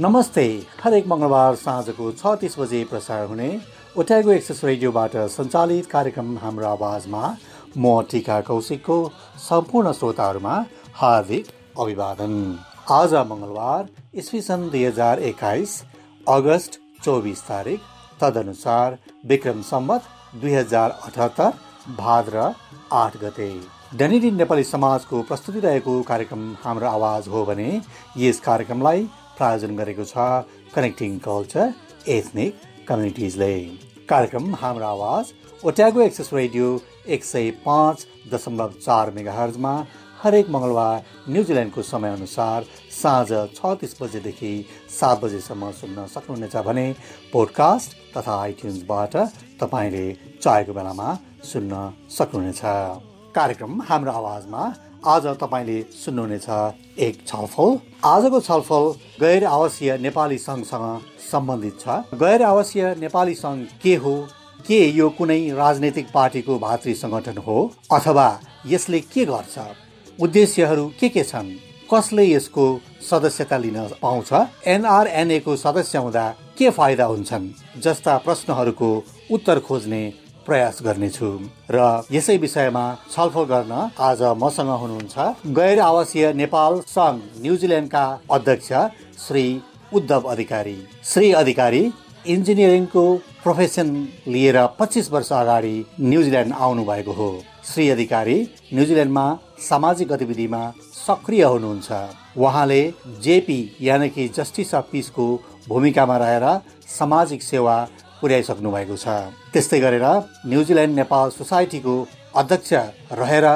नमस्ते। हरेक मङ्गलबार साँझको छ तिस बजे प्रसारण हुने ओट्यागो एक्सेस रेडियोबाट सञ्चालित कार्यक्रम हाम्रो आवाजमा म टिका कौशिकको सम्पूर्ण श्रोताहरूमा हार्दिक अभिवादन। आज मङ्गलबार इस्वी सन् दुई हजार एक्काइस अगस्त चौबिस तारिक। तदनुसार विक्रम सम्मत दुई हजार अठहत्तर भाद्र आठ गते। डनिडी नेपाली समाजको प्रस्तुति रहेको कार्यक्रम हाम्रो आवाज हो भने यस कार्यक्रमलाई प्रायोजन गरेको छ कनेक्टिङ कल्चर एथनिक कम्युनिटिजले कार्यक्रम हाम्रो आवाज ओट्यागो एक्सेस रेडियो एक सय पाँच दशमलव चार मेगा हर्जमा हरेक मङ्गलबार न्युजिल्यान्डको समयअनुसार साँझ छ तिस बजेदेखि सात बजेसम्म सुन्न सक्नुहुनेछ भने पोडकास्ट तथा आइट्युन्सबाट तपाईँले चाहेको बेलामा सुन्न सक्नुहुनेछ। कार्यक्रम हाम्रो आवाजमा आज तपाईँले सुन्नुहुनेछ एक छलफल। आजको छलफल गैर आवासीय नेपाली सङ्घसँग सम्बन्धित छ। गैर आवासीय नेपाली सङ्घ के हो? के यो कुनै राजनैतिक पार्टीको भातृ सङ्गठन हो? अथवा यसले के गर्छ? उद्देश्यहरू के के छन्? कसले यसको सदस्यता लिन पाउँछ? एनआरएनएको सदस्य हुँदा के फाइदा हुन्छन्? जस्ता प्रश्नहरूको उत्तर खोज्ने प्रयास गर्नेछु र यसै विषयमा छलफल गर्न आज मसँग हुनुहुन्छ गैर आवासीय नेपाल सङ्घ न्युजिल्यान्डका अध्यक्ष श्री उद्धव अधिकारी। श्री अधिकारी इन्जिनियरिङको प्रोफेसन लिएर पच्चिस वर्ष अगाडि न्युजिल्यान्ड आउनु भएको हो। श्री अधिकारी न्युजिल्यान्डमा सामाजिक गतिविधिमा सक्रिय हुनुहुन्छ। उहाँले जेपी यानि कि जस्टिस अफ पिसको भूमिकामा रहेर सामाजिक सेवा पुर्याइसक्नु भएको छ। त्यस्तै गरेर न्युजिल्यान्ड नेपाल सोसाइटीको अध्यक्ष रहेर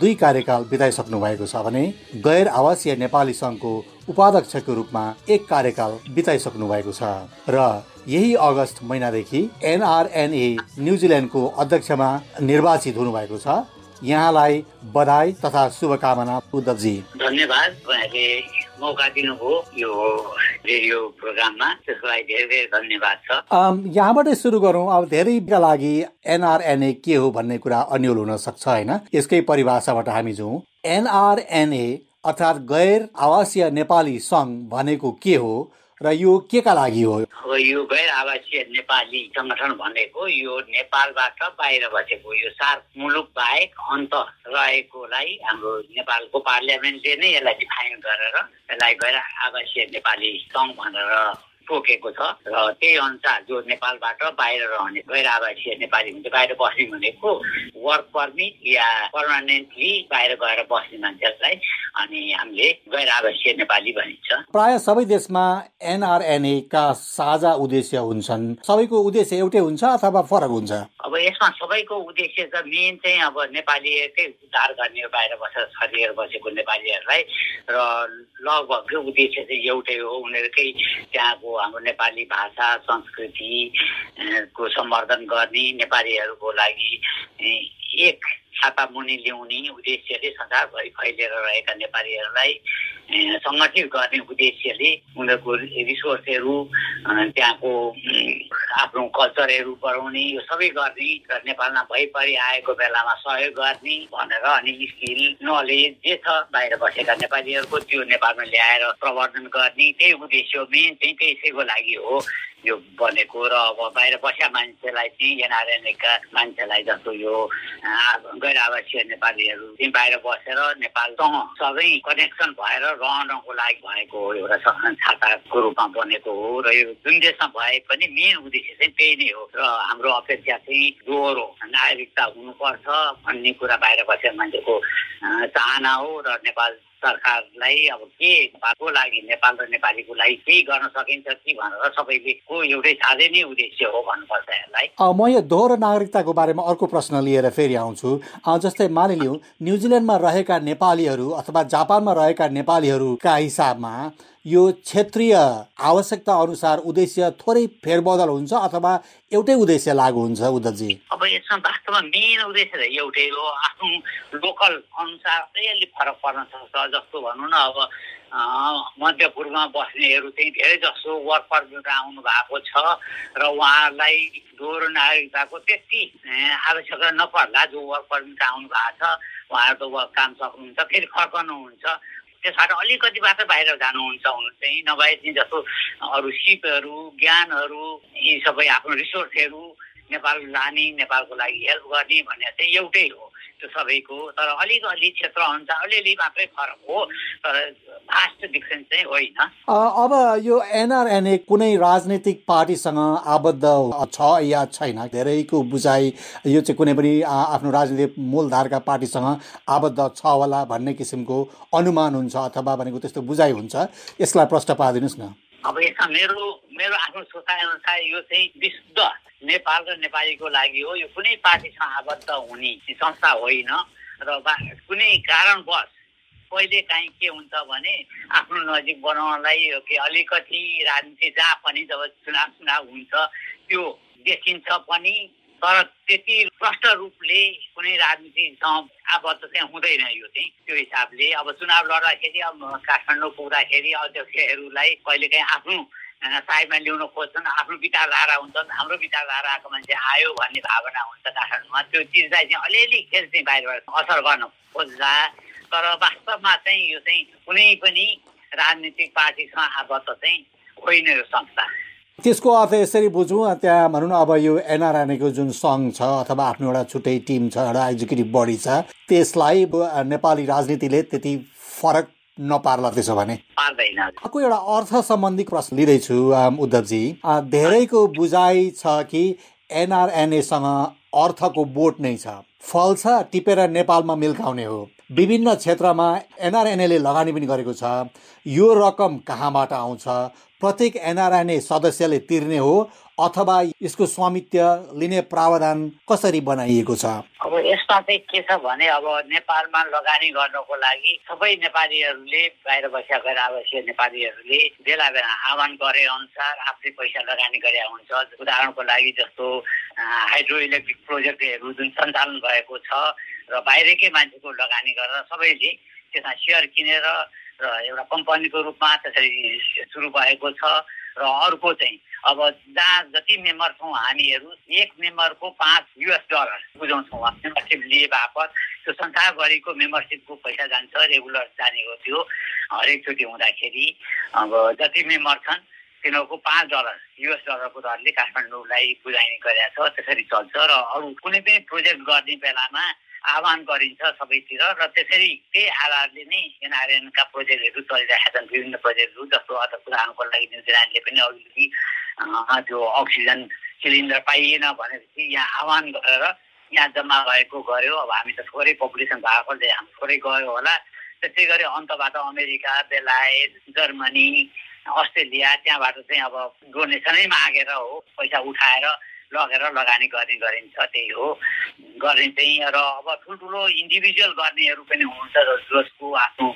दुई कार्यकाल बिताइसक्नु भएको छ भने गैर आवासीय नेपाली सङ्घको उपाध्यक्षको रूपमा एक कार्यकाल बिताइसक्नु भएको छ। र यही अगस्त महिनादेखि एनआरएनए न्युजिल्यान्डको अध्यक्षमा निर्वाचित हुनुभएको छ। यहाँलाई बधाई तथा शुभकामना उद्धवजी। धन्यवाद। मौका दिनुभयो यो रेडियो प्रोग्राममा। त्यसको लागि धेरै धेरै धन्यवाद छ। यहाँबाटै सुरु गरौँ। अब धेरैका लागि एनआरएनए के हो भन्ने कुरा अन्यल हुन सक्छ होइन? यसकै परिभाषाबाट हामी जाउँ। एनआरएनए अर्थात् गैर आवासीय नेपाली सङ्घ भनेको के हो? र यो के का लागि हो? यो गैर आवासीय नेपाली सङ्गठन भनेको यो नेपालबाट बाहिर बसेको यो सार मुलुक बाहेक अन्त रहेकोलाई हाम्रो नेपालको पार्लियामेन्टले नै यसलाई डिफाइन गरेर यसलाई गैर आवासीय नेपाली सङ्घ भनेर तोकेको छ। र त्यही अनुसार जो नेपालबाट बाहिर रहने गैर आवासीय नेपाली हुन्छ बाहिर बस्ने भनेको वर्क पर्मिट या पर्मानेन्टली बाहिर गएर बस्ने मान्छेहरूलाई अनि हामीले गैर आवासीय नेपाली भनिन्छ। प्राय सबै देशमा एनआरएनए का साझा उद्देश्य हुन्छन्। सबैको उद्देश्य एउटै हुन्छ अथवा फरक हुन्छ? अब यसमा सबैको उद्देश्य त मेन चाहिँ अब नेपालीकै उद्धार गर्ने बाहिर बसेर छरिएर बसेको नेपालीहरूलाई। र लगभग उद्देश्य चाहिँ एउटै हो। उनीहरूकै त्यहाँको हाम्रो नेपाली भाषा संस्कृति को सम्वर्धन गर्ने नेपालीहरूको लागि एक छाता मुनि ल्याउने उद्देश्यले संसारभरि फैलिएर रहेका नेपालीहरूलाई सङ्गठित गर्ने उद्देश्यले उनीहरूको रिसोर्सहरू त्यहाँको आफ्नो कल्चरहरू बढाउने यो सबै गर्ने र नेपालमा भइपरि आएको बेलामा सहयोग गर्ने भनेर अनि स्किल नलेज जे छ बाहिर बसेका नेपालीहरूको त्यो नेपालमा ल्याएर प्रवर्धन गर्ने त्यही उद्देश्य मेन चाहिँ त्यसैको लागि हो। यो बनेको र अब बाहिर बसेका मान्छेलाई चाहिँ एनआरएनएका मान्छेलाई जस्तो यो गैर आवासीय नेपालीहरू चाहिँ बाहिर बसेर नेपालसँग सबै कनेक्सन भएर रहनको लागि भएको एउटा छाताको रूपमा बनेको हो र यो जुन देशमा भए पनि मेन उद्देश्य चाहिँ त्यही नै हो र हाम्रो अपेक्षा चाहिँ दोहोरो नागरिकता हुनुपर्छ भन्ने कुरा बाहिर बसेका मान्छेको चाहना हो र नेपाल सरकारलाई अब के भएको लागि नेपाल र नेपालीको लागि केही गर्न सकिन्छ कि भनेर सबैले को एउटै साझै नै उद्देश्य हो भन्नुपर्छ यसलाई। म यो दोहोरो नागरिकताको बारेमा अर्को प्रश्न लिएर फेरि आउँछु। जस्तै मानिलिउँ न्युजिल्यान्डमा रहेका नेपालीहरू अथवा जापानमा रहेका नेपालीहरूका हिसाबमा यो क्षेत्रीय आवश्यकता अनुसार उद्देश्य थोरै फेरबदल हुन्छ अथवा एउटै उद्देश्य लागु हुन्छ उद्धवजी? अब यसमा वास्तवमा मेन उद्देश्य त एउटै हो। आफ्नो लोकल अनुसार अलिक फरक पर्न सक्छ। जस्तो भनौँ न अब मध्यपूर्वमा बस्नेहरू चाहिँ धेरै जसो वर्क पर्मिट आउनु भएको छ र उहाँहरूलाई दोहोरो नागरिकताको त्यति आवश्यकता नपर्ला जो वर्क पर्मिट आउनु भएको छ उहाँहरू त काम सक्नुहुन्छ फेरि फर्कनुहुन्छ। त्यसबाट अलिकति मात्र बाहिर जानुहुन्छ हुनु चाहिँ नभए चाहिँ जस्तो अरू सिपहरू ज्ञानहरू यी सबै आफ्नो रिसोर्सहरू नेपाल लाने नेपालको लागि हेल्प गर्ने भन्ने चाहिँ एउटै हो। त्यो सबैको तर अलिकति क्षेत्र अनुसार अलिअलि मात्रै फरक हो। तर फास्ट डिफ्रेन्स चाहिँ होइन। अब यो एनआरएनए कुनै राजनैतिक पार्टीसँग आबद्ध छ या छैन? धेरैको बुझाइ यो चाहिँ कुनै पनि आफ्नो राजनीतिक मूलधारका पार्टीसँग आबद्ध छ होला भन्ने किसिमको अनुमान हुन्छ अथवा भनेको त्यस्तो बुझाइ हुन्छ। यसलाई प्रश्न पारिदिनुहोस् न। अब यसमा मेरो मेरो आफ्नो सोचाइ अनुसार यो चाहिँ विशुद्ध नेपाल र नेपालीको लागि हो। यो कुनै पार्टीसँग आबद्ध हुने संस्था होइन र कुनै कारणवश कहिले काहीँ के हुन्छ भने आफ्नो नजिक बनाउनलाई के अलिकति राजनीति जहाँ पनि जब चुनाव चुनाव हुन्छ त्यो देखिन्छ पनि। तर त्यति प्रष्ट रूपले कुनै राजनीतिसँग आबद्ध चाहिँ हुँदैन यो चाहिँ त्यो हिसाबले। अब चुनाव लड्दाखेरि अब काठमाडौँ पुग्दाखेरि अध्यक्षहरूलाई कहिलेकाहीँ आफ्नो साइडमा ल्याउन खोज्छन् आफ्नो विचारधारा हुन्छन् हाम्रो विचारधाराको मान्छे आयो भन्ने भावना हुन्छ काठमाडौँमा। त्यो चिजलाई चाहिँ अलिअलि खेल चाहिँ बाहिरबाट असर गर्न खोज्दा तर वास्तवमा चाहिँ यो चाहिँ कुनै पनि राजनीतिक पार्टीसँग आबद्ध चाहिँ होइन यो संस्था। त्यसको अर्थ यसरी बुझौँ त्यहाँ भनौँ न अब यो एनआरएनएको जुन सङ्घ छ अथवा आफ्नो एउटा छुट्टै टिम छ एउटा एक्जिक्युटिभ बडी छ त्यसलाई नेपाली राजनीतिले त्यति फरक नपार्ला त्यसो भने। अर्को एउटा अर्थ सम्बन्धी प्रश्न लिँदैछु उद्धवजी। धेरैको बुझाइ छ कि एनआरएनएसँग अर्थको बोट नै छ। फल छ टिपेर नेपालमा मिल्काउने हो। विभिन्न क्षेत्रमा एनआरएनएले लगानी पनि गरेको छ। यो रकम कहाँबाट आउँछ? प्रत्येक एनआरएनए सदस्यले तिर्ने हो अथवा यसको स्वामित्व लिने प्रावधान कसरी बनाइएको छ? अब यसमा चाहिँ के छ भने अब नेपालमा लगानी गर्नको लागि सबै नेपालीहरूले बाहिर बसेका आवश्यक नेपालीहरूले बेला बेला आह्वान गरे अनुसार आफ्नै पैसा लगानी गरे हुन्छ। उदाहरणको लागि जस्तो हाइड्रो इलेक्ट्रिक प्रोजेक्टहरू जुन सञ्चालन भएको छ र बाहिरकै मान्छेको लगानी गरेर सबैले त्यसमा सेयर किनेर एउटा कम्पनीको रूपमा त्यसरी सुरु भएको छ र अर्को चाहिँ अब जहाँ जति मेम्बर छौँ हामीहरू एक मेम्बरको पाँच युएस डलर बुझाउँछौँ मेम्बरसिप लिए बापत त्यो संसारभरिको मेम्बरसिपको पैसा जान्छ रेगुलर जानेको थियो हरेकचोटि हुँदाखेरि अब जति मेम्बर छन् तिनीहरूको पाँच डलर युएस डलरको दरले काठमाडौँलाई बुझाइने गरेका छ त्यसरी चल्छ। र अरू कुनै पनि प्रोजेक्ट गर्ने बेलामा आह्वान गरिन्छ सबैतिर र त्यसरी त्यही आधारले नै एनआरएनका प्रोजेक्टहरू चलिरहेका छन् विभिन्न प्रोजेक्टहरू जस्तो अझ उदाहरणको लागि न्युजिल्यान्डले पनि अघिदेखि त्यो अक्सिजन सिलिन्डर पाइएन भनेपछि यहाँ आह्वान गरेर यहाँ जम्मा भएको गऱ्यो। अब हामी त थोरै पपुलेसन भएकोले हामी थोरै गयो होला। त्यसै गरी अन्तबाट अमेरिका बेलायत जर्मनी अस्ट्रेलिया त्यहाँबाट चाहिँ अब डोनेसनै मागेर हो पैसा उठाएर लगेर लगानी गर्ने गरिन्छ त्यही हो। गर्ने चाहिँ र अब ठुल्ठुलो इन्डिभिजुअल गर्नेहरू पनि हुनुहुन्छ जसको आफ्नो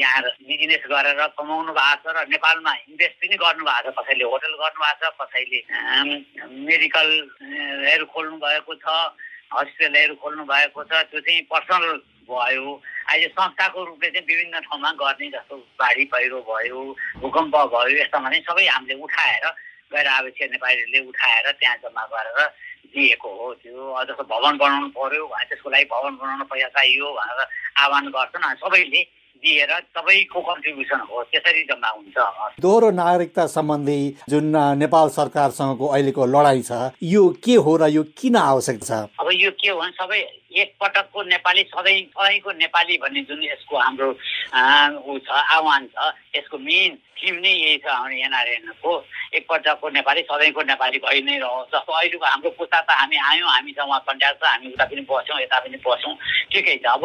यहाँ बिजनेस गरेर कमाउनु भएको छ र नेपालमा इन्भेस्ट पनि गर्नुभएको छ कसैले होटल गर्नुभएको छ कसैले मेडिकलहरू खोल्नु भएको छ हस्पिटलहरू खोल्नु भएको छ त्यो चाहिँ पर्सनल भयो। अहिले संस्थाको रूपले चाहिँ विभिन्न ठाउँमा गर्ने जस्तो बाढी पहिरो भयो भूकम्प भयो यस्तामा चाहिँ सबै हामीले उठाएर गएर आवश्यक नेपालीहरूले उठाएर त्यहाँ जम्मा गरेर दिएको हो त्यो। जस्तो भवन बनाउनु भने त्यसको लागि भवन बनाउनु पैसा चाहियो भनेर आह्वान गर्छन्। सबैले दिएर सबैको कन्ट्रिब्युसन हो त्यसरी जम्मा हुन्छ। दोहोरो नागरिकता सम्बन्धी जुन नेपाल सरकारसँगको अहिलेको लडाइँ छ यो के हो र यो किन आवश्यक छ? अब यो के हो भने सबै एकपटकको नेपाली सधैँ सधैँको नेपाली भन्ने जुन यसको हाम्रो ऊ छ आह्वान छ यसको मेन थिम नै यही छ एनआरएनको एकपल्टको नेपाली सधैँको नेपाली भइ नै रहोस्। जस्तो अहिलेको हाम्रो पुस्ता त हामी आयौँ हामीसँग उहाँ कन्ट्याक्ट छ हामी उता पनि बस्यौँ यता पनि बस्यौँ ठिकै छ। अब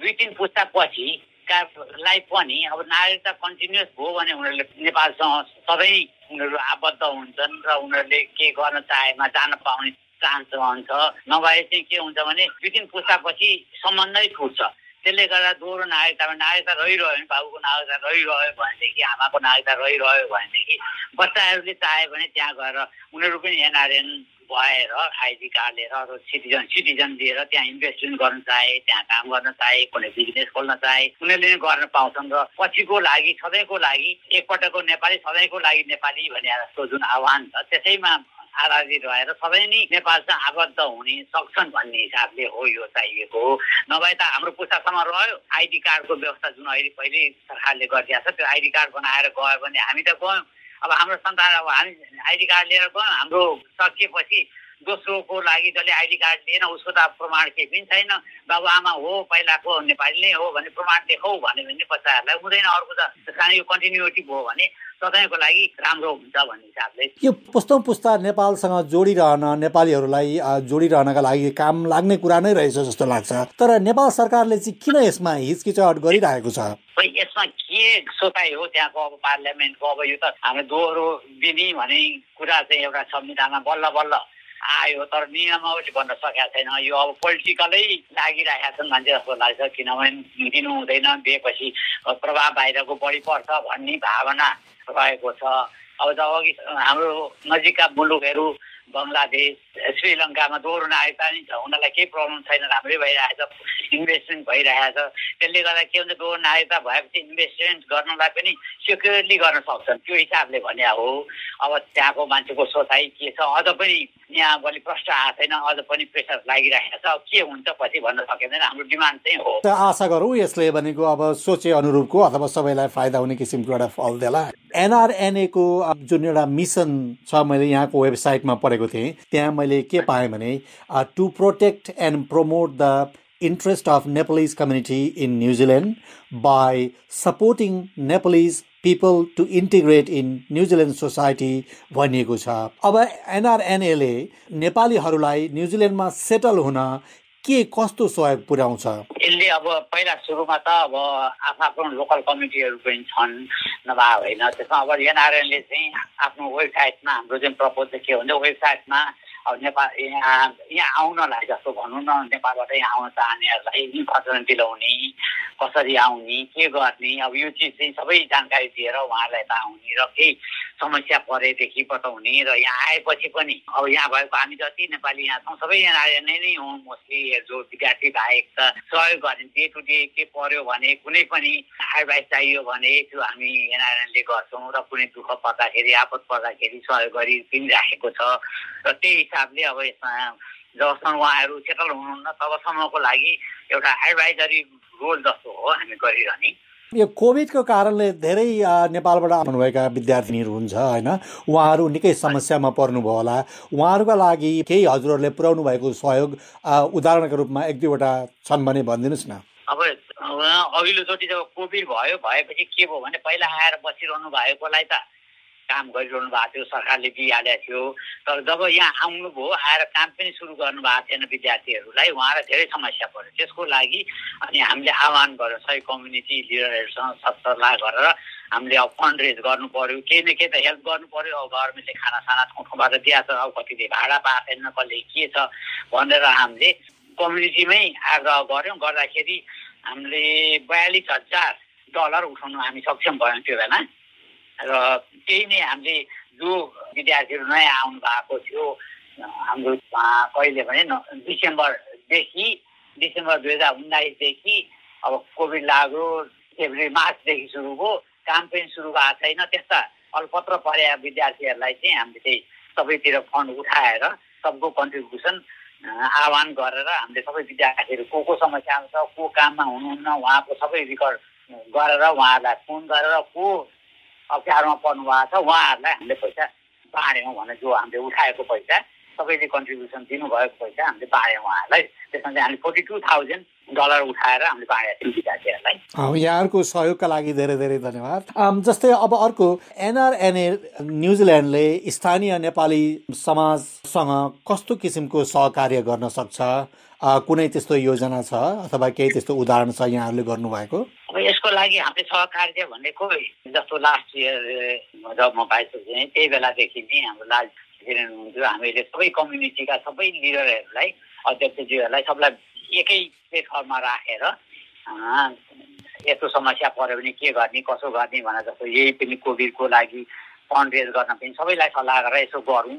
दुई तिन पुस्ता पछि कार्डलाई पनि अब नागरिकता कन्टिन्युस भयो भने उनीहरूले नेपालसँग सधैँ उनीहरू आबद्ध हुन्छन् र उनीहरूले के गर्न चाहेमा जान पाउने चान्स रहन्छ। नभए चाहिँ के हुन्छ भने दुई तिन पुस्तापछि सम्बन्धै छुट्छ त्यसले गर्दा दोहोरो नागरिकतामा नागरिकता रहिरह्यो भने बाबुको नागरिकता रहिरह्यो भनेदेखि आमाको नागरिकता रहिरह्यो भनेदेखि बच्चाहरूले चाह्यो भने त्यहाँ गएर उनीहरू पनि एनआरएन भएर आइडी कार्ड लिएर अरू सिटिजन सिटिजन लिएर त्यहाँ इन्भेस्टमेन्ट गर्न चाहे त्यहाँ काम गर्न चाहे कुनै बिजनेस खोल्न चाहे उनीहरूले गर्न पाउँछन् र पछिको लागि सधैँको लागि एकपटकको नेपाली सधैँको लागि नेपाली भने जस्तो जुन आह्वान छ त्यसैमा आधारित भएर सबै नै नेपालसँग आबद्ध हुने सक्छन् भन्ने हिसाबले हो यो चाहिएको नभए त हाम्रो पुस्तासम्म रह्यो। आइडी कार्डको व्यवस्था जुन अहिले पहिले सरकारले गरिदिएको छ त्यो आइडी कार्ड बनाएर गयो भने हामी त गयौँ। अब हाम्रो सन्तान अब हामी आइडी कार्ड लिएर गयौँ हाम्रो सकिएपछि दोस्रोको लागि जसले आइडी कार्ड लिएन उसको त प्रमाण केही पनि छैन। बाबुआमा हो पहिलाको नेपाली नै हो भने प्रमाण देखाउ भन्यो भने बच्चाहरूलाई हुँदैन। अर्को त कारण यो कन्टिन्युटी भयो भने सधैँको लागि राम्रो हुन्छ भन्ने हिसाबले। यो पुस्तौँ पुस्ता नेपालसँग जोडिरहन नेपालीहरूलाई जोडिरहनका लागि काम लाग्ने कुरा नै रहेछ जस्तो लाग्छ। तर नेपाल सरकारले चाहिँ किन यसमा हिचकिचाहट गरिरहेको छ? यसमा के सोचाइ हो त्यहाँको अब पार्लियामेन्टको? अब यो त हाम्रो दोहोरो दिने भन्ने कुरा चाहिँ एउटा संविधानमा बल्ल बल्ल आयो तर नियमावली भन्न सकेका छैन। यो अब पोलिटिकलै लागिरहेका छन् मान्छे जस्तो लाग्छ किनभने दिनु हुँदैन दिएपछि प्रभाव बाहिरको बढी पर्छ भन्ने भावना रहेको छ। अब जब अघि हाम्रो नजिकका मुलुकहरू बङ्गलादेश श्रीलङ्कामा दोहोरो नागरिकता नि छ उनीहरूलाई केही प्रब्लम छैन राम्रै भइरहेछ इन्भेस्टमेन्ट भइरहेछ। त्यसले गर्दा के हुन्छ दोहोरो नागरिकता भएपछि इन्भेस्टमेन्ट गर्नलाई पनि सेक्युरली गर्न सक्छन्। त्यो हिसाबले भने हो अब त्यहाँको मान्छेको सोचाइ के छ? अझ पनि यहाँ भोलि प्रश्न आएको छैन अझ पनि प्रेसर लागिरहेको छ। अब के हुन्छ पछि भन्न सकिँदैन हाम्रो डिमान्ड चाहिँ हो। आशा गरौँ यसले भनेको अब सोचे अनुरूपको अथवा सबैलाई फाइदा हुने किसिमको एउटा फल देला। एनआरएनएको जुन एउटा मिसन छ मैले यहाँको वेबसाइटमा पढेको थिएँ त्यहाँ मैले के पाएँ भने to protect and promote the of Nepalese community in New Zealand by supporting Nepalese people to integrate in New Zealand society भनिएको छ। अब एनआरएनएले नेपालीहरूलाई न्युजिल्यान्डमा सेटल हुन के कस्तो सहयोग पुर्याउँछ? यसले अब पहिला सुरुमा त अब आफ्नो आफ्नो लोकल कमिटीहरू पनि छन् नभए होइन। त्यसमा अब एनआरएनले चाहिँ आफ्नो वेबसाइटमा हाम्रो चाहिँ प्रपोज के हुन्छ वेबसाइटमा अब नेपाल यहाँ यहाँ आउनलाई जस्तो भनौँ न नेपालबाट यहाँ आउन चाहनेहरूलाई इन्फर्मेसन दिलाउने कसरी आउने के गर्ने अब यो चिज चाहिँ सबै जानकारी दिएर उहाँहरूलाई त आउने र केही समस्या परेदेखि बताउने र यहाँ आएपछि पनि अब यहाँ भएको हामी जति नेपाली यहाँ छौँ सबै यहाँ नै नै हौँ मोस्टली जो विद्यार्थी बाहेक त सहयोग गर्ने डे टु डे के पर्यो भने कुनै पनि एडभाइस चाहियो भने त्यो हामी एनआरएनले गर्छौँ र कुनै दुःख पर्दाखेरि आपत पर्दाखेरि सहयोग गरि पनि राखेको छ र त्यही हिसाबले अब यसमा जबसम्म उहाँहरू सेटल हुनुहुन्न तबसम्मको लागि एउटा एडभाइजरी रोल जस्तो हो हामी गरिरहने। यो कोभिडको कारणले धेरै नेपालबाट आउनुभएका विद्यार्थिनीहरू हुन्छ होइन? उहाँहरू निकै समस्यामा पर्नुभयो होला। उहाँहरूका लागि केही हजुरहरूले पुर्याउनु भएको सहयोग उदाहरणको रूपमा एक दुईवटा छन् भने भनिदिनुहोस् न। अब अघिल्लोचोटि जब कोभिड भयो भएपछि के भयो भने पहिला आएर बसिरहनु भएकोलाई त काम गरिरहनु भएको थियो सरकारले दिइहालेको थियो। तर जब यहाँ आउनुभयो आएर काम पनि सुरु गर्नु भएको थिएन विद्यार्थीहरूलाई उहाँलाई धेरै समस्या पऱ्यो। त्यसको लागि अनि हामीले आह्वान गऱ्यौँ सबै कम्युनिटी लिडरहरूसँग सत्सल्लाह गरेर हामीले अब फन्ड रेज गर्नु पऱ्यो केही न केही त हेल्प गर्नु पऱ्यो अब गभर्मेन्टले खानासाना ठाउँ ठाउँबाट दिएको छ अब कतिले भाडा पाएको छैन कसले के छ भनेर हामीले कम्युनिटीमै आग्रह गऱ्यौँ। गर्दाखेरि हामीले बयालिस हजार डलर उठाउनु हामी सक्षम भयौँ त्यो बेला। र त्यही नै हामीले जो विद्यार्थीहरू नयाँ आउनु भएको थियो हाम्रो कहिले भने डिसेम्बरदेखि डिसेम्बर दुई हजार उन्नाइसदेखि अब कोभिड लाग्यो फेब्रुअरी मार्चदेखि सुरु भयो काम पनि सुरु भएको छैन। त्यस्ता अल्पत्र परेका विद्यार्थीहरूलाई चाहिँ हामीले चाहिँ सबैतिर फन्ड उठाएर सबको कन्ट्रिब्युसन आह्वान गरेर हामीले सबै विद्यार्थीहरू को को समस्या छ को काममा हुनुहुन्न उहाँको सबै रेकर्ड गरेर उहाँहरूलाई फोन गरेर को अप्ठ्यारोमा पर्नु भएको छ उहाँहरूलाई हामीले पैसा बाँड्यौँ भने जो हामीले उठाएको पैसा सबैले कन्ट्रिब्युसन दिनुभएको पैसा हामीले बाँड्यौँ उहाँहरूलाई त्यसमा चाहिँ हामीले फोर्टी टू थाउजन्ड डलर उठाएर हामीले बाँडेका थियौँ विद्यार्थीहरूलाई यहाँहरूको सहयोगका लागि धेरै धेरै धन्यवाद जस्तै अब अर्को एनआरएनए न्युजिल्यान्डले स्थानीय नेपाली समाजसँग कस्तो किसिमको सहकार्य गर्न सक्छ? कुनै त्यस्तो योजना छ अथवा केही त्यस्तो उदाहरण छ यहाँहरूले गर्नुभएको? अब यसको लागि हामीले सहकार्य भनेको जस्तो लास्ट इयर जब म भाइस त्यही बेलादेखि नै हाम्रो लाल प्रेसिडेन्ट हुनुहुन्थ्यो। हामीले सबै कम्युनिटीका सबै लिडरहरूलाई अध्यक्षज्यूहरूलाई सबलाई एकै प्लेटफर्ममा राखेर यस्तो समस्या पऱ्यो भने के गर्ने कसो गर्ने भनेर जस्तो यही पनि कोभिडको लागि फन्ड रेज गर्न पनि सबैलाई सल्लाह गरेर यसो गरौँ।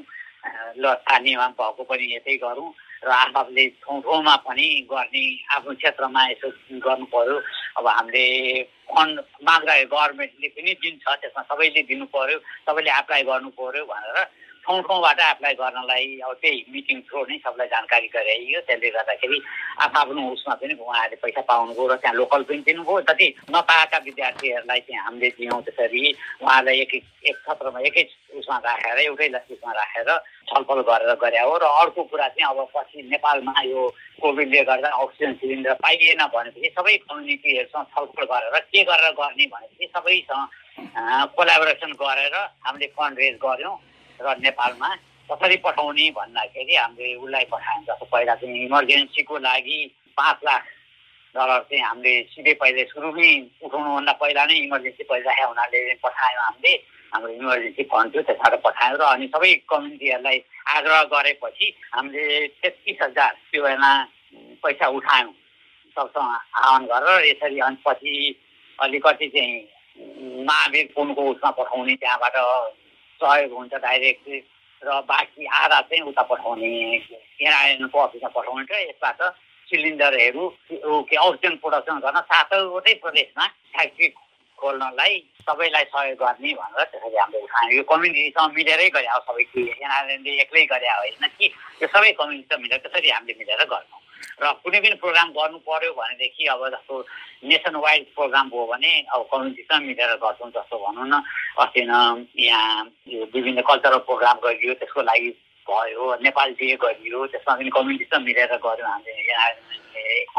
ल स्थानीयमा भएको पनि यसै गरौँ। र आफूले ठाउँ ठाउँमा पनि गर्ने आफ्नो क्षेत्रमा यसो गर्नु पऱ्यो अब हामीले फन्ड माग्दाखेरि गभर्मेन्टले पनि दिन्छ त्यसमा सबैले दिनु पऱ्यो सबैले एप्लाई गर्नु पऱ्यो भनेर ठाउँ ठाउँबाट एप्लाई गर्नलाई अब त्यही मिटिङ थ्रो नै सबलाई जानकारी गराइयो। त्यसले गर्दाखेरि आफ्नो उसमा पनि उहाँहरूले पैसा पाउनुभयो र त्यहाँ लोकल पनि दिनुभयो। जति नपाएका विद्यार्थीहरूलाई चाहिँ हामीले दियौँ त्यसरी उहाँलाई एक एक सत्रमा एकै उसमा राखेर एउटै उसमा राखेर छलफल गरेर गरे हो। र अर्को कुरा चाहिँ अब पछि नेपालमा यो कोभिडले गर्दा अक्सिजन सिलिन्डर पाइएन भनेपछि सबै कम्युनिटीहरूसँग छलफल गरेर के गरेर गर्ने भनेपछि सबैसँग कोलाबोरेसन गरेर हामीले फन्ड रेज गऱ्यौँ। र नेपालमा कसरी पठाउने भन्दाखेरि हामीले उसलाई पठायौँ। जस्तो पहिला चाहिँ इमर्जेन्सीको लागि पाँच लाख डलर चाहिँ हामीले सिधै पहिले सुरुमै उठाउनुभन्दा पहिला नै इमर्जेन्सी परिराखेको हुनाले पठायौँ हामीले। हाम्रो इमर्जेन्सी फन्ड थियो त्यसबाट पठायौँ र अनि सबै कम्युनिटीहरूलाई आग्रह गरेपछि हामीले तेत्तिस हजार त्यो पैसा उठायौँ। सबसँग आह्वान गरेर यसरी अनि पछि अलिकति चाहिँ महावीर पुनको उसमा पठाउने त्यहाँबाट सहयोग हुन्छ डाइरेक्ट र बाँकी आधा चाहिँ उता पठाउने एनआइएनको अफिसमा पठाउने र यसबाट सिलिन्डरहरू के अक्सिजन प्रोडक्सन गर्न सातवटै प्रदेशमा फ्याक्ट्री खोल्नलाई सबैलाई सहयोग गर्ने भनेर त्यसरी हामीले उठायौँ यो कम्युनिटीसँग मिलेरै गरे अब सबै एनआरएनले एक्लै गरे होइन कि? यो सबै कम्युनिटीसँग मिलेर त्यसरी हामीले मिलेर गर्छौँ। र कुनै पनि प्रोग्राम गर्नु पर्यो भनेदेखि अब जस्तो नेसन वाइड प्रोग्राम भयो भने अब कम्युनिटीसँग मिलेर गर्छौँ जस्तो भनौँ न। अस्ति यहाँ यो विभिन्न कल्चरल प्रोग्राम गरियो त्यसको लागि भयो नेपाल डे गरियो त्यसमा पनि कम्युनिटीसँग मिलेर गऱ्यौँ हामीले।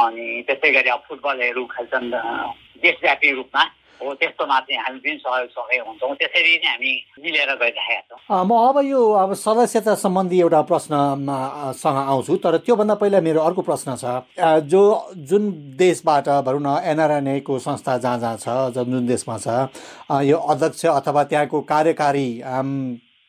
अनि त्यस्तै गरी अब फुटबलहरू खेल्छन् देशव्यापी रूपमा। हो त्यस्तोमा चाहिँ हामी पनि सहयोगसँगै हुन्छौँ त्यसरी नै हामी मिलेर गइरहेका छौँ म अब यो अब सदस्यता सम्बन्धी एउटा प्रश्नमा सँग आउँछु। तर त्योभन्दा पहिला मेरो अर्को प्रश्न छ। जो जुन देशबाट भनौँ न एनआरएनएको संस्था जहाँ जहाँ छ जुन देशमा छ यो अध्यक्ष अथवा त्यहाँको कार्यकारी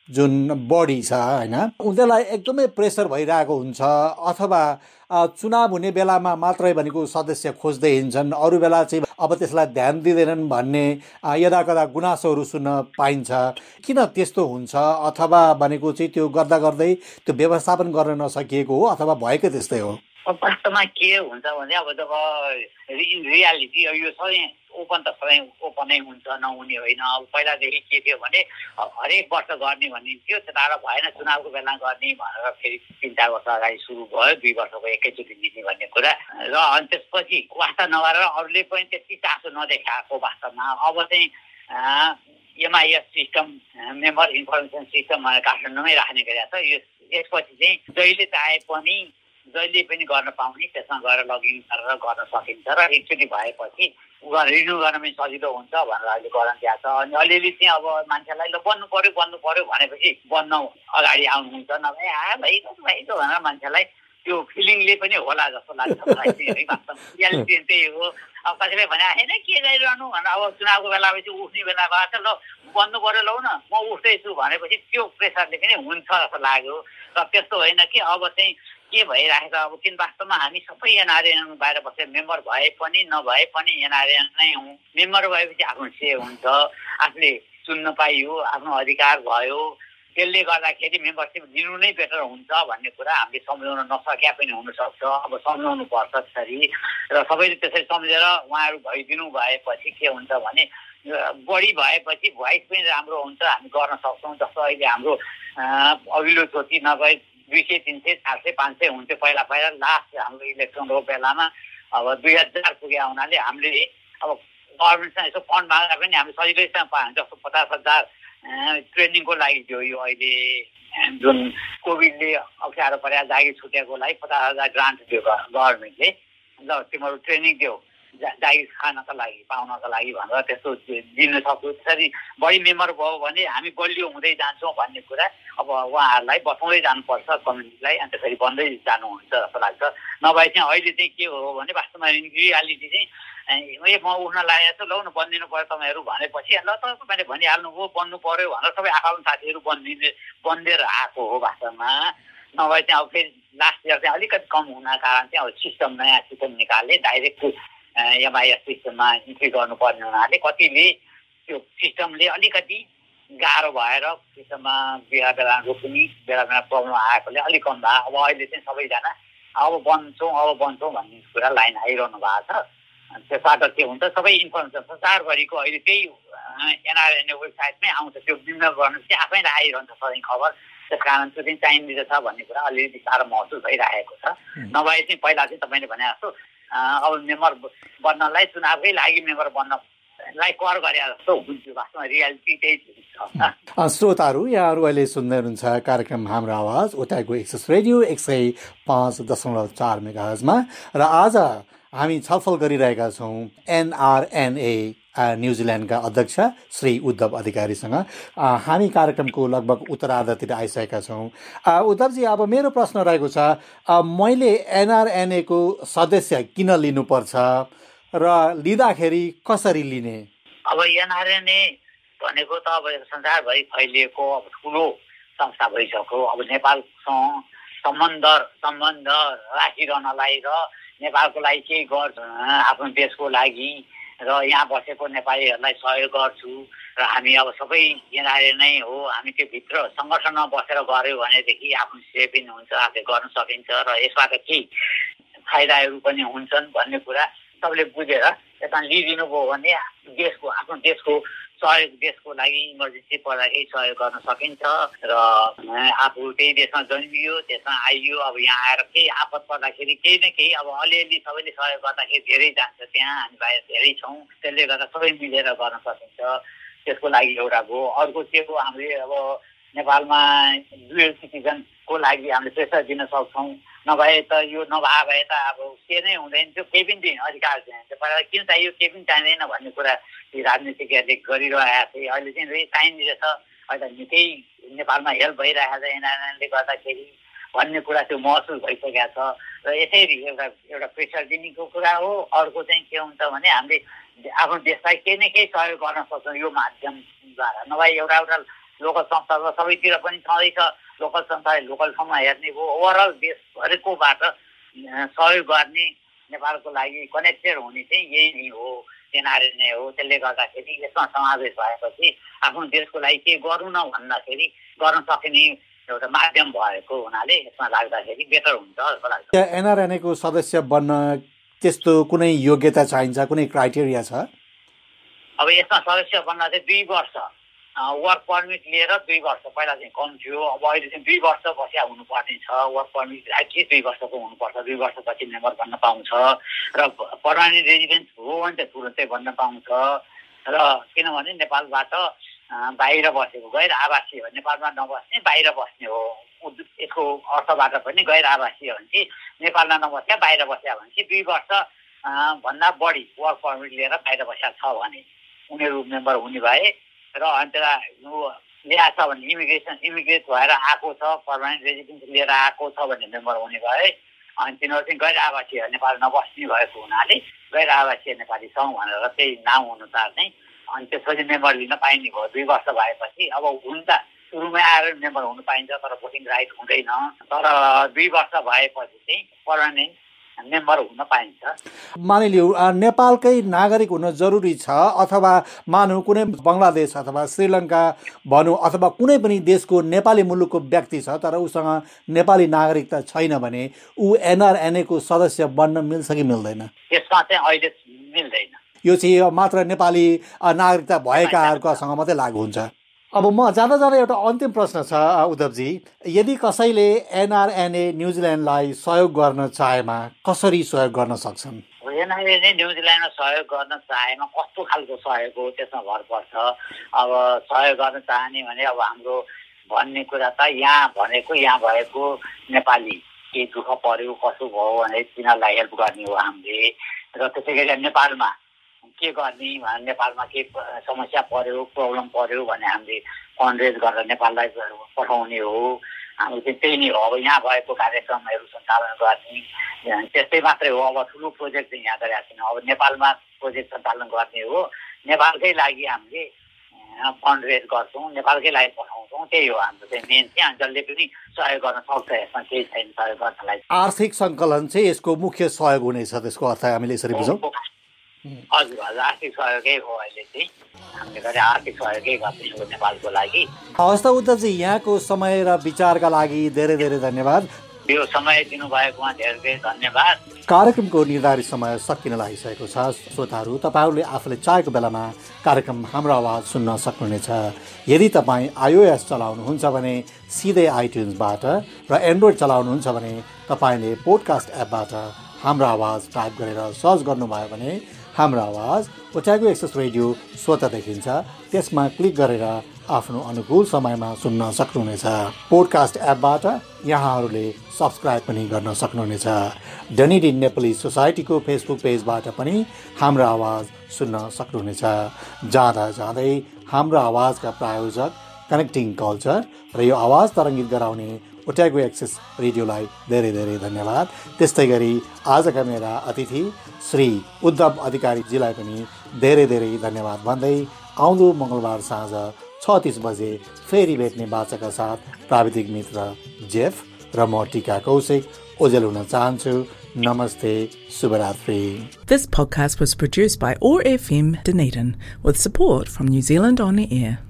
जुन बडी छ होइन उनीहरूलाई एकदमै प्रेसर भइरहेको हुन्छ। अथवा चुनाव हुने बेलामा मात्रै भनेको सदस्य खोज्दै हिँड्छन्। अरू बेला चाहिँ अब त्यसलाई ध्यान दिँदैनन् भन्ने यदा कदा गुनासोहरू सुन्न पाइन्छ। किन त्यस्तो हुन्छ? अथवा भनेको चाहिँ त्यो गर्दा गर्दै त्यो व्यवस्थापन गर्न नसकिएको हो अथवा भएको त्यस्तै हो? वास्तवमा के हुन्छ भने अब जब रियालिटी यो सधैँ ओपन त सधैँ ओपनै हुन्छ नहुने होइन। अब पहिलादेखि के थियो भने हरेक वर्ष गर्ने भन्ने थियो तर भएन चुनावको बेला गर्ने भनेर फेरि तिन चार वर्ष अगाडि सुरु भयो दुई वर्षको एकैचोटि दिने भन्ने कुरा। र अनि त्यसपछि वास्ता नगरेर अरूले पनि त्यति चासो नदेखाएको वास्तवमा अब चाहिँ MIS system member information system काठमाडौँमै राख्ने गरेको छ। यसपछि चाहिँ जहिले चाहे पनि जहिले पनि गर्न पाउने त्यसमा गएर लगइन गरेर गर्न सकिन्छ र एकचोटि भएपछि रिन्यू गर्न पनि सजिलो हुन्छ भनेर अहिले गराउनु दिएको छ। अनि अलिअलि चाहिँ अब मान्छेलाई ल बन्नु पऱ्यो बन्नु पऱ्यो भनेपछि बन्न अगाडि आउनुहुन्छ। नभए आ भइगयो भइगयो भनेर मान्छेलाई त्यो फिलिङले पनि होला जस्तो लाग्छ मलाई चाहिँ रियालिटी त्यही हो। अब कसैले भने होइन के गरिरहनु? भनेर अब चुनावको बेलापछि उठ्ने बेला भएको ल बन्नु पऱ्यो लौ न म उठ्दैछु भनेपछि त्यो प्रेसरले पनि हुन्छ जस्तो लाग्यो। र त्यस्तो होइन कि अब चाहिँ के भइरहेको अब किन वास्तवमा हामी सबै एनआरएन बाहिर बसेर मेम्बर भए पनि नभए पनि एनआरएन नै हौँ मेम्बर भएपछि आफ्नो से हुन्छ? आफूले चुन्न पाइयो आफ्नो अधिकार भयो। त्यसले गर्दाखेरि मेम्बरसिप दिनु नै बेटर हुन्छ भन्ने कुरा हामीले सम्झाउन नसक्या पनि हुनसक्छ। अब सम्झाउनु पर्छ त्यसरी। र सबैले त्यसरी सम्झेर उहाँहरू भइदिनु भएपछि के हुन्छ भने बढी भएपछि भोइस पनि राम्रो हुन्छ हामी गर्न सक्छौँ। जस्तो अहिले हाम्रो अघिल्लो चोटि नभए दुई सय तिन सय चार सय पाँच सय हुन्थ्यो पहिला पहिला लास्ट हाम्रो इलेक्सनको बेलामा। अब दुई हजार पुगे हुनाले हामीले अब गभर्मेन्टसँग यसो फन्ड माग्दा पनि हामी सजिलैसँग पायौँ जस्तो पचास हजार ट्रेनिङको लागि दियो यो अहिले जुन कोभिडले अप्ठ्यारो परेर जागिर छुटेको लागि पचास हजार ग्रान्ट दियो गभर्मेन्टले ल। तिमीहरू ट्रेनिङ दियो। जागिर खानको लागि पाउनको लागि भनेर त्यस्तो दिन सक्छु। त्यसरी बढी मेम्बर भयो भने हामी बलियो हुँदै जान्छौँ भन्ने कुरा अब उहाँहरूलाई बताउँदै जानुपर्छ कम्युनिटीलाई अनि त्यसरी बन्दै जानुहुन्छ जस्तो लाग्छ। नभए चाहिँ अहिले चाहिँ के हो भने वास्तवमा रियालिटी चाहिँ ए म उठ्न लागेको छु लौ न बनिदिनु पऱ्यो तपाईँहरू भनेपछि ल त तपाईँले भनिहाल्नुभयो बन्नु पऱ्यो भनेर सबै आफ्नो साथीहरू बनिदिने बनिदिएर आएको हो वास्तवमा। नभए चाहिँ अब फेरि लास्ट इयर चाहिँ अलिकति कम हुन कारण चाहिँ अब सिस्टम नयाँ सिस्टम निकाले डाइरेक्ट एमआइएस सिस्टममा इन्ट्री गर्नुपर्ने हुनाले कतिले त्यो सिस्टमले अलिकति गाह्रो भएर सिस्टममा बेला बेला रोक्ने बेला बेला प्रब्लम आएकोले अलिक कम भयो अब अहिले चाहिँ सबैजना अब बन्छौँ अब बन्छौँ भन्ने कुरा लाइन आइरहनु भएको छ। त्यसबाट के हुन्छ सबै इन्फर्मेसन संसारभरिको अहिले त्यही एनआरएनए वेबसाइटमै आउँछ। त्यो बिमा गर्नु चाहिँ आफैले आइरहन्छ सधैँ खबर। त्यस कारण त्यो चाहिँ चाहिँदैछ भन्ने कुरा अलिअलि साह्रो महसुस भइरहेको छ। नभए चाहिँ पहिला चाहिँ तपाईँले भने जस्तो अब मेम्बर बन्नलाई चुनावकै लागि मेम्बर छ श्रोताहरू यहाँहरू अहिले सुन्दै हुनुहुन्छ कार्यक्रम हाम्रो आवाज उताको एक्सेस रेडियो एक सय पाँच दशमलव चार मेगाजमा र आज हामी छलफल गरिरहेका छौँ एनआरएनए न्युजिल्यान्डका अध्यक्ष श्री उद्धव अधिकारीसँग। हामी कार्यक्रमको लगभग उत्तरार्धतिर आइसकेका छौँ। उद्धवजी अब मेरो प्रश्न रहेको छ मैले एनआरएनएको सदस्य किन लिनुपर्छ र लिँदाखेरि कसरी लिने? अब एनआरएनए भनेको त अब संसारभरि फैलिएको अब ठुलो संस्था भइसक्यो। अब नेपालसँग सम्बन्ध सम्बन्ध राखिरहनलाई र नेपालको लागि केही गर्छ आफ्नो देशको लागि र यहाँ बसेको नेपालीहरूलाई सहयोग गर्छु र हामी अब सबै यिनीहरू नै हो हामी त्यो भित्र सङ्गठनमा बसेर गऱ्यो भनेदेखि आफ्नो पनि हुन्छ आफूले गर्न सकिन्छ र यसबाट केही फाइदाहरू पनि हुन्छन् भन्ने कुरा सबले बुझेर यता लिइदिनु भयो भने देशको आफ्नो देशको सहयोग देशको लागि इमर्जेन्सी पर्दाखेरि सहयोग गर्न सकिन्छ र आफू त्यही देशमा जन्मियो त्यसमा आइयो अब यहाँ आएर केही आपत पर्दाखेरि केही न केही अब अलिअलि सबैले सहयोग गर्दाखेरि धेरै जान्छ त्यहाँ हामी बाहिर धेरै छौँ त्यसले गर्दा सबै मिलेर गर्न सकिन्छ। त्यसको लागि एउटा भयो अर्को चाहिँ हो हामीले अब नेपालमा डुएल सिटिजनको लागि हामीले प्रेसर दिन सक्छौँ। नभए त यो नभए भए त अब के नै हुँदैन थियो। केही पनि दिन अधिकार चाहिन्छ पहिला किन चाहियो केही पनि चाहिँदैन भन्ने कुरा राजनीतिज्ञहरूले गरिरहेका थिए अहिले चाहिँ चाहिँदैछ अहिले निकै नेपालमा हेल्प भइरहेको छ एनआरएनले गर्दाखेरि भन्ने कुरा त्यो महसुस भइसकेको छ। र यसरी एउटा एउटा प्रेसर दिनेको कुरा हो। अर्को चाहिँ के हुन्छ भने हामीले आफ्नो देशलाई केही न केही सहयोग गर्न सक्छौँ। यो माध्यमद्वारा। नभए एउटा एउटा लोकल संस्था त सबैतिर पनि छँदैछ। लोकल संस्थाले लोकल ठाउँमा हेर्ने भयो ओभरअल देशभरिकोबाट सहयोग गर्ने नेपालको लागि कनेक्टेड हुने चाहिँ यही नै हो एनआरएनए हो। त्यसले गर्दाखेरि यसमा समावेश भएपछि आफ्नो देशको लागि के गरौँ न भन्दाखेरि गर्न सकिने एउटा माध्यम भएको हुनाले यसमा लाग्दाखेरि बेटर हुन्छ जस्तो लाग्छ। एनआरएनएको सदस्य बन्न त्यस्तो कुनै योग्यता चाहिन्छ कुनै क्राइटेरिया छ? अब यसमा सदस्य बन्न चाहिँ दुई वर्ष। वर्क पर्मिट लिएर दुई वर्ष पहिला चाहिँ कम थियो। अब अहिले चाहिँ दुई वर्ष बसिया हुनुपर्ने छ। वर्क पर्मिट एटलिस्ट दुई वर्षको हुनुपर्छ। दुई वर्षपछि मेम्बर बन्न पाउँछ। र पर्मानेन्ट रेजिडेन्स हो भने चाहिँ तुरन्तै बन्न पाउँछ। र किनभने नेपालबाट बाहिर बसेको गैर आवासीय हो। नेपालमा नबस्ने बाहिर बस्ने हो। यसको अर्थबाट पनि गैर आवासीय हो भने चाहिँ नेपालमा नबस्या बाहिर बस्या भने चाहिँ दुई वर्ष भन्दा बढी वर्क पर्मिट लिएर बाहिर बसेका छ भने उनीहरू मेम्बर हुने भए र अन्त ल्याएको छ भने इमिग्रेसन इमिग्रेट भएर आएको छ पर्मानेन्ट रेजिडेन्स लिएर आएको छ भन्ने मेम्बर हुने भए अनि तिनीहरू चाहिँ गैर आवासीय नेपाल नबस्ने भएको हुनाले गैर आवासीय नेपाली छौँ भनेर त्यही नाउँ अनुसार चाहिँ अनि त्यसपछि मेम्बर लिन पाइने भयो दुई वर्ष भएपछि। अब हुन त सुरुमै आएर मेम्बर हुनु पाइन्छ तर भोटिङ राइट हुँदैन। तर दुई वर्ष भएपछि चाहिँ पर्मानेन्ट मेम्बर हुन पाइन्छ। मानिलिउ नेपालकै नागरिक हुन जरुरी छ अथवा मानौ कुनै बङ्गलादेश अथवा श्रीलङ्का भनौँ अथवा कुनै पनि देशको नेपाली मुलुकको व्यक्ति छ तर उसँग नेपाली नागरिकता छैन भने ऊ एनआरएनएको सदस्य बन्न मिल्छ कि मिल्दैन? यसमा चाहिँ अहिले मिल्दैन। यो चाहिँ मात्र नेपाली नागरिकता भएकाहरूकोसँग मात्रै लागु हुन्छ। अब म जाँदा जाँदा एउटा अन्तिम प्रश्न छ उद्धवजी। यदि कसैले एनआरएनए न्युजिल्यान्डलाई सहयोग गर्न चाहेमा कसरी सहयोग गर्न सक्छन्? एनआरएनए न्युजिल्यान्डमा सहयोग गर्न चाहेमा कस्तो खालको सहयोग हो? त्यसमा भर पर्छ। अब सहयोग गर्न चाहने भने अब हाम्रो भन्ने कुरा त यहाँ भनेको यहाँ भएको नेपाली केही दुःख पर्यो कसो भयो भने तिनीहरूलाई हेल्प गर्ने हो हामीले। र त्यसै गरी नेपालमा के गर्ने नेपालमा के समस्या पर्यो प्रब्लम पर्यो भने हामीले फन्ड रेज गरेर नेपाललाई पठाउने हो। हाम्रो चाहिँ त्यही नै हो। अब यहाँ भएको कार्यक्रमहरू सञ्चालन गर्ने त्यस्तै मात्रै हो। अब ठुलो प्रोजेक्ट चाहिँ यहाँ गरेका छैन। अब नेपालमा प्रोजेक्ट सञ्चालन गर्ने हो। नेपालकै लागि हामीले फन्ड रेज गर्छौँ। नेपालकै लागि पठाउँछौँ। त्यही हो हाम्रो चाहिँ मेन चाहिँ। जसले पनि सहयोग गर्न सक्छ। यसमा केही छैन। सहयोग गर्नलाई आर्थिक सङ्कलन चाहिँ यसको मुख्य सहयोग हुनेछ। त्यसको अर्थ हामीले यसरी बुझौँ। हजुर हजुर आर्थिक सहयोगै हो अहिले चाहिँ। हामीले गरे आर्थिक सहयोगै गर्दैछौँ नेपालको लागि। हवस् त उद्धवजी यहाँको समय र विचारका लागि धेरै धेरै धन्यवाद। यो समय दिनुभएकोमा धेरै धेरै धन्यवाद। कार्यक्रमको निर्धारित समय सकिन लागिसकेको छ। श्रोताहरू तपाईँहरूले आफूले चाहेको बेलामा कार्यक्रम हाम्रो आवाज सुन्न सक्नुहुनेछ। यदि तपाईँ आइओएस चलाउनुहुन्छ भने सिधै आइट्युन्सबाट र एन्ड्रोइड चलाउनुहुन्छ भने तपाईँले पोडकास्ट एपबाट हाम्रो आवाज टाइप गरेर सर्च गर्नुभयो भने हाम्रो आवाज ओट्यागो एक्सेस रेडियो स्वत देखिन्छ। त्यसमा क्लिक गरेर आफ्नो अनुकूल समयमा सुन्न सक्नुहुनेछ। पोडकास्ट एपबाट यहाँहरूले सब्सक्राइब पनि गर्न सक्नुहुनेछ। डनिड नेपाली सोसाइटीको फेसबुक पेजबाट पनि हाम्रो आवाज सुन्न सक्नुहुनेछ। जाँदा जाँदै हाम्रो आवाजका प्रायोजक कनेक्टिङ कल्चर र यो आवाज तरङ्गित गराउने ओट्यागो एक्सेस रेडियोलाई धेरै धेरै धन्यवाद त्यस्तै गरी आजका मेरा अतिथि श्री उद्धव अधिकारीजीलाई पनि धेरै धेरै धन्यवाद भन्दै आउँदो मङ्गलबार साँझ छ तिस बजे फेरि भेट्ने बाचाका साथ प्राविधिक मित्र जेफ र म टिका कौशिक ओजेल हुन चाहन्छु Namaste, Subharatri. This podcast was produced by ORFM Dunedin with support from New Zealand On Air.